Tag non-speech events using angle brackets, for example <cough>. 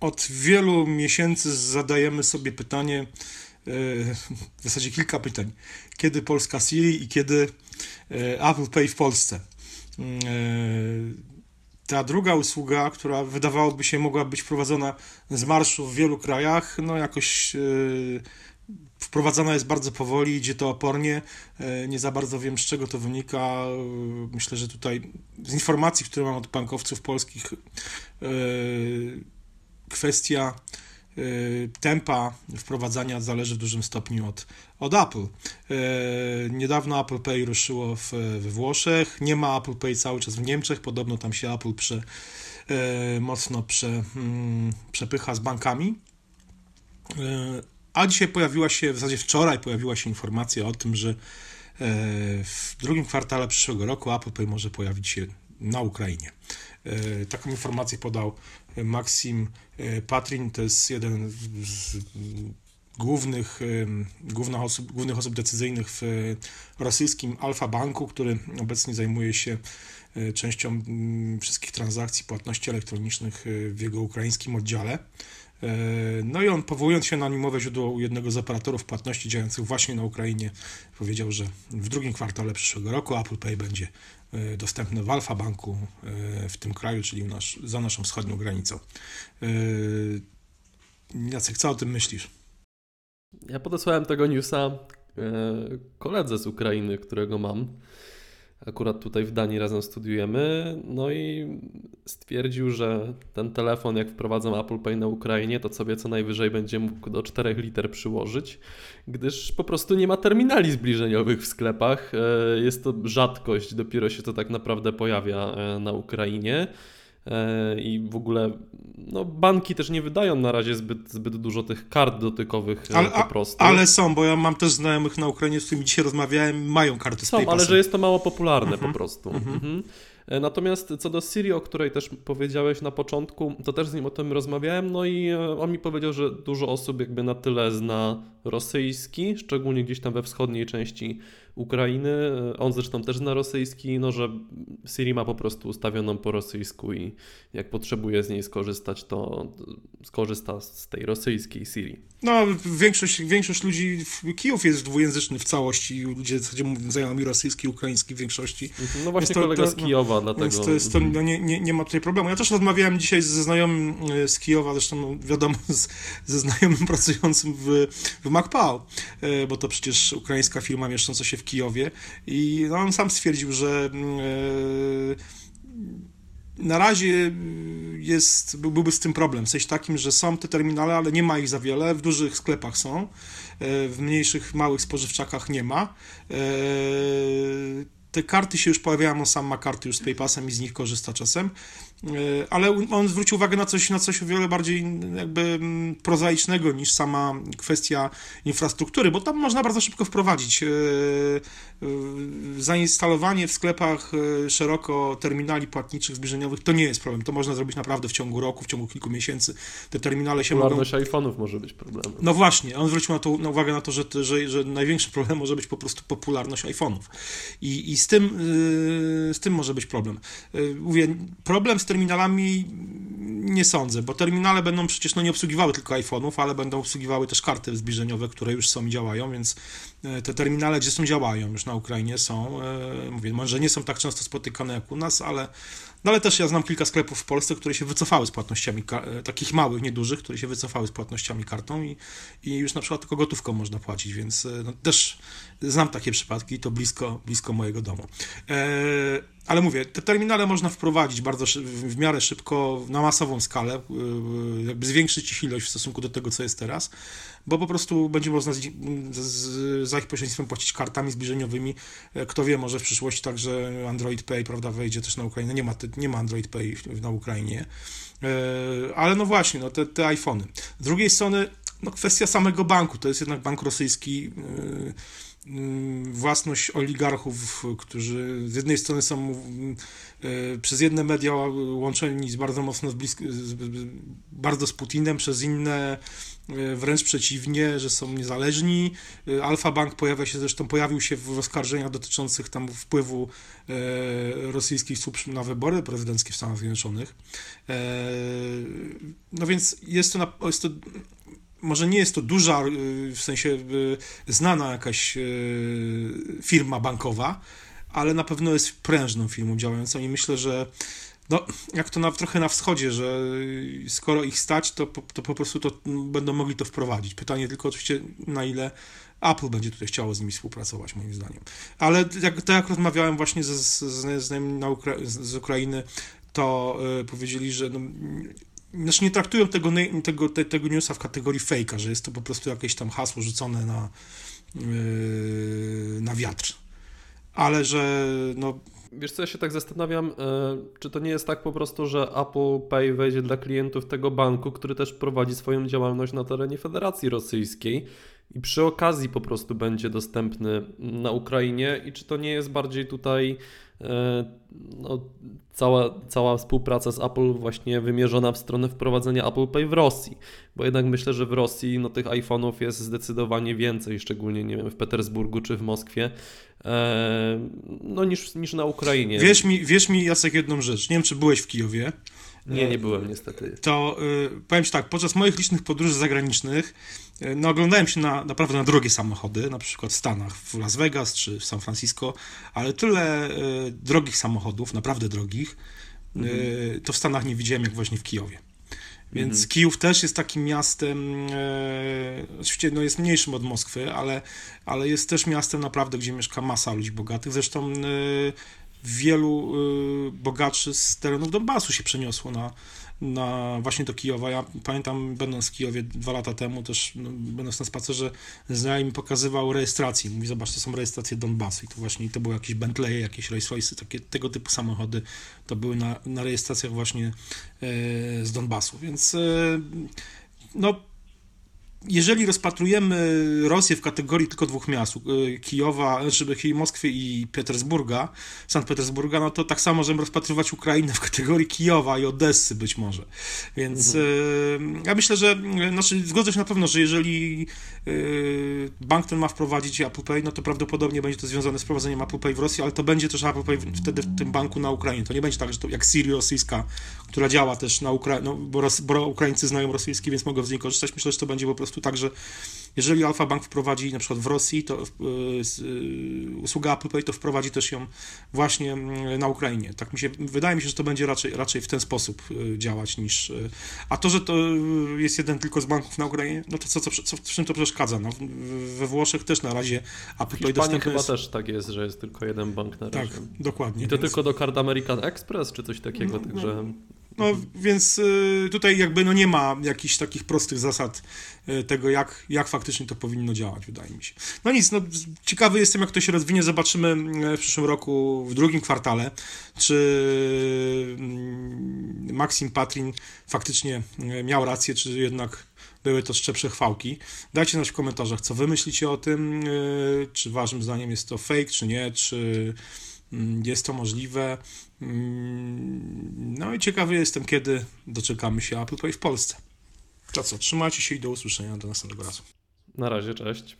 od wielu miesięcy zadajemy sobie pytanie, w zasadzie kilka pytań. Kiedy Polska Siri i kiedy Apple Pay w Polsce? ta druga usługa, która wydawałoby się mogła być wprowadzona z marszu w wielu krajach, no jakoś wprowadzana jest bardzo powoli, idzie to opornie. Nie za bardzo wiem, z czego to wynika. Myślę, że tutaj z informacji, które mam od bankowców polskich, kwestia Y, tempa wprowadzania zależy w dużym stopniu od, od Apple. Y, niedawno Apple Pay ruszyło w, we Włoszech, nie ma Apple Pay cały czas w Niemczech, podobno tam się Apple prze, y, mocno prze, mm, przepycha z bankami. A dzisiaj pojawiła się, w zasadzie wczoraj pojawiła się informacja o tym, że w drugim kwartale przyszłego roku Apple Pay może pojawić się na Ukrainie. Taką informację podał Maksim e, Patrin to jest jeden z głównych, głównych, osób, głównych osób decyzyjnych w rosyjskim Alfa Banku, który obecnie zajmuje się e, częścią wszystkich transakcji płatności elektronicznych e, w jego ukraińskim oddziale. No i on, powołując się na anonimowe źródło jednego z operatorów płatności działających właśnie na Ukrainie, powiedział, że w drugim kwartale przyszłego roku Apple Pay będzie E, dostępne w Alfa Banku e, w tym kraju, czyli nasz, za naszą wschodnią granicą. E, Jacek, co o tym myślisz? Ja podesłałem tego newsa koledze z Ukrainy, którego mam akurat tutaj w Danii razem studiujemy, no i stwierdził, że ten telefon, jak wprowadzam Apple Pay na Ukrainie, to sobie co najwyżej będzie mógł do 4 liter przyłożyć, gdyż po prostu nie ma terminali zbliżeniowych w sklepach. E, jest to rzadkość, dopiero się to tak naprawdę pojawia e, na Ukrainie. E, i w ogóle no, banki też nie wydają na razie zbyt, zbyt dużo tych kart dotykowych e, ale, po prostu. Ale są, bo ja mam też znajomych na Ukrainie, z którymi dzisiaj rozmawiałem, mają karty z Są, ale że jest to mało popularne mhm. po prostu. Mhm. Mhm. E, natomiast co do Siri, o której też powiedziałeś na początku, to też z nim o tym rozmawiałem, no i on mi powiedział, że dużo osób jakby na tyle zna rosyjski, szczególnie gdzieś tam we wschodniej części Ukrainy. On zresztą też zna rosyjski, no że Siri ma po prostu ustawioną po rosyjsku i jak potrzebuje z niej skorzystać, to skorzysta z tej rosyjskiej Siri. No, większość, większość ludzi, Kijów jest dwujęzyczny w całości, ludzie w mówią znajomi rosyjski, ukraiński w większości. Mhm, no właśnie to, kolega to, z Kijowa, no, dlatego... Więc to jest, to, no, nie, nie, nie ma tutaj problemu. Ja też rozmawiałem dzisiaj ze znajomym e, z Kijowa, zresztą no, wiadomo, z, ze znajomym <laughs> pracującym w, w MacPow, e, bo to przecież ukraińska firma mieszcząca się w Kijowie i no, on sam stwierdził, że yy, na razie jest, byłby z tym problem. W sensie takim, że są te terminale, ale nie ma ich za wiele. W dużych sklepach są, e, w mniejszych, małych spożywczakach nie ma. Te karty się już pojawiają, on sam ma karty już z PayPasem i z nich korzysta czasem. E, ale on zwrócił uwagę na coś, na coś o wiele bardziej jakby mm, prozaicznego niż sama kwestia infrastruktury, bo tam można bardzo szybko wprowadzić. E, e, zainstalowanie w sklepach szeroko terminali płatniczych zbliżeniowych to nie jest problem. To można zrobić naprawdę w ciągu roku, w ciągu kilku miesięcy. Te terminale się mogą... iPhone'ów może być problemem. No właśnie, on zwrócił na to na uwagę na to, że, że, że największy problem może być po prostu popularność iPhone'ów. I, i z, tym, z tym może być problem. Mówię, problem z terminalami nie sądzę, bo terminale będą przecież no, nie obsługiwały tylko iPhone'ów, ale będą obsługiwały też karty zbliżeniowe, które już są i działają, więc e, te terminale gdzie są działają już na Ukrainie są. E, mówię, może nie są tak często spotykane jak u nas, ale no ale też ja znam kilka sklepów w Polsce, które się wycofały z płatnościami, e, takich małych, niedużych, które się wycofały z płatnościami kartą i, i już na przykład tylko gotówką można płacić, więc e, no, też znam takie przypadki, to blisko, blisko mojego domu. E, ale mówię, te terminale można wprowadzić bardzo w miarę szybko, na masową skalę, e, jakby zwiększyć ich ilość w stosunku do tego, co jest teraz, bo po prostu będzie można z, z, za ich pośrednictwem płacić kartami zbliżeniowymi. Kto wie, może w przyszłości także Android Pay, prawda, wejdzie też na Ukrainę. Nie ma nie ma Android Pay na Ukrainie. E, ale no właśnie, no te, te iPhony. Z drugiej strony, no kwestia samego banku, to jest jednak bank rosyjski. mm, własność oligarchów, którzy z jednej strony są e, przez jedne media łączeni z bardzo mocno z blisko, z, bardzo z Putinem, przez inne e, wręcz przeciwnie, że są niezależni. E, Alfa Bank pojawia się, zresztą pojawił się w oskarżeniach dotyczących tam wpływu rosyjskich służb na wybory prezydenckie w Stanach Zjednoczonych. No więc jest to, na, jest to może nie jest to duża, w sensie znana jakaś firma bankowa, ale na pewno jest prężną firmą działającą i myślę, że no, jak to na, trochę na wschodzie, że skoro ich stać, to, to po prostu to będą mogli to wprowadzić. Pytanie tylko oczywiście, na ile Apple będzie tutaj chciało z nimi współpracować, moim zdaniem. Ale jak, tak jak rozmawiałem właśnie ze, z, z, Ukra z Ukrainy, to y, powiedzieli, że no, znaczy nie traktują tego, tego, tego newsa w kategorii fejka, że jest to po prostu jakieś tam hasło rzucone na, yy, na wiatr. Ale że no, Wiesz co, ja się tak zastanawiam, e, czy to nie jest tak po prostu, że Apple Pay wejdzie dla klientów tego banku, który też prowadzi swoją działalność na terenie Federacji Rosyjskiej i przy okazji po prostu będzie dostępny na Ukrainie i czy to nie jest bardziej tutaj e, no, cała, cała współpraca z Apple właśnie wymierzona w stronę wprowadzenia Apple Pay w Rosji, bo jednak myślę, że w Rosji no, tych iPhone'ów jest zdecydowanie więcej, szczególnie nie wiem, w Petersburgu czy w Moskwie, e, no, niż, niż na Ukrainie. Wiesz mi, wiesz mi, Jacek, jedną rzecz. Nie wiem, czy byłeś w Kijowie. Nie, nie byłem niestety. To y, powiem Ci tak, podczas moich licznych podróży zagranicznych y, no, oglądałem się na, naprawdę na drogie samochody, na przykład w Stanach, w Las Vegas czy w San Francisco, ale tyle y, drogich samochodów, naprawdę drogich, mhm. to w Stanach nie widziałem jak właśnie w Kijowie. Więc mhm. Kijów też jest takim miastem, e, oczywiście no jest mniejszym od Moskwy, ale, ale jest też miastem naprawdę, gdzie mieszka masa ludzi bogatych. Zresztą e, wielu y, bogaczy z terenów Donbasu się przeniosło na, na właśnie do Kijowa. Ja pamiętam, będąc w Kijowie dwa lata temu, też no, będąc na spacerze, znajomy pokazywał rejestrację. Mówi, zobacz, to są rejestracje Donbasu i to właśnie to były jakieś Bentley, jakieś Rolls Royce, takie tego typu samochody, to były na, na rejestracjach właśnie e, z Donbasu, więc e, no jeżeli rozpatrujemy Rosję w kategorii tylko dwóch miast, y, Kijowa, znaczy Moskwy i Petersburga, Sankt Petersburga, no to tak samo możemy rozpatrywać Ukrainę w kategorii Kijowa i Odessy być może. Więc mhm. ja myślę, że znaczy zgodzę się na pewno, że jeżeli y, bank ten ma wprowadzić Apple Pay, no to prawdopodobnie będzie to związane z prowadzeniem Apple Pay w Rosji, ale to będzie też Apple Pay wtedy w tym banku na Ukrainie. To nie będzie tak, że to jak Siri rosyjska, która działa też na Ukrainie, no, bo, bo Ukraińcy znają rosyjski, więc mogą z niej korzystać. Myślę, że to będzie po prostu prostu tak, że jeżeli Alfa Bank wprowadzi na przykład w Rosji to y, y, usługa Apple Pay, to wprowadzi też ją właśnie mm, na Ukrainie. Tak mi się, wydaje mi się, że to będzie raczej, raczej w ten sposób y, działać niż... A to, że to jest jeden tylko z banków na Ukrainie, no to co, co, co w czym to przeszkadza? No, we Włoszech też na razie Apple Pay dostępny chyba jest... też tak jest, że jest tylko jeden bank na razie. Tak, dokładnie. I to więc... tylko do kart American Express, czy coś takiego, no, także... No. No więc y, tutaj jakby no nie ma jakichś takich prostych zasad y, tego, jak, jak faktycznie to powinno działać, wydaje mi się. No nic, no ciekawy jestem, jak to się rozwinie. Zobaczymy y, w przyszłym roku, w drugim kwartale, czy mm, Maxim Patrin faktycznie miał rację, czy jednak były to szczepsze przechwałki. Dajcie znać w komentarzach, co wy myślicie o tym, czy waszym zdaniem jest to fake, czy nie, czy jest to możliwe. Mm, no i ciekawy jestem, kiedy doczekamy się Apple Pay w Polsce. To co, trzymajcie się i do usłyszenia do następnego razu. Na razie, cześć.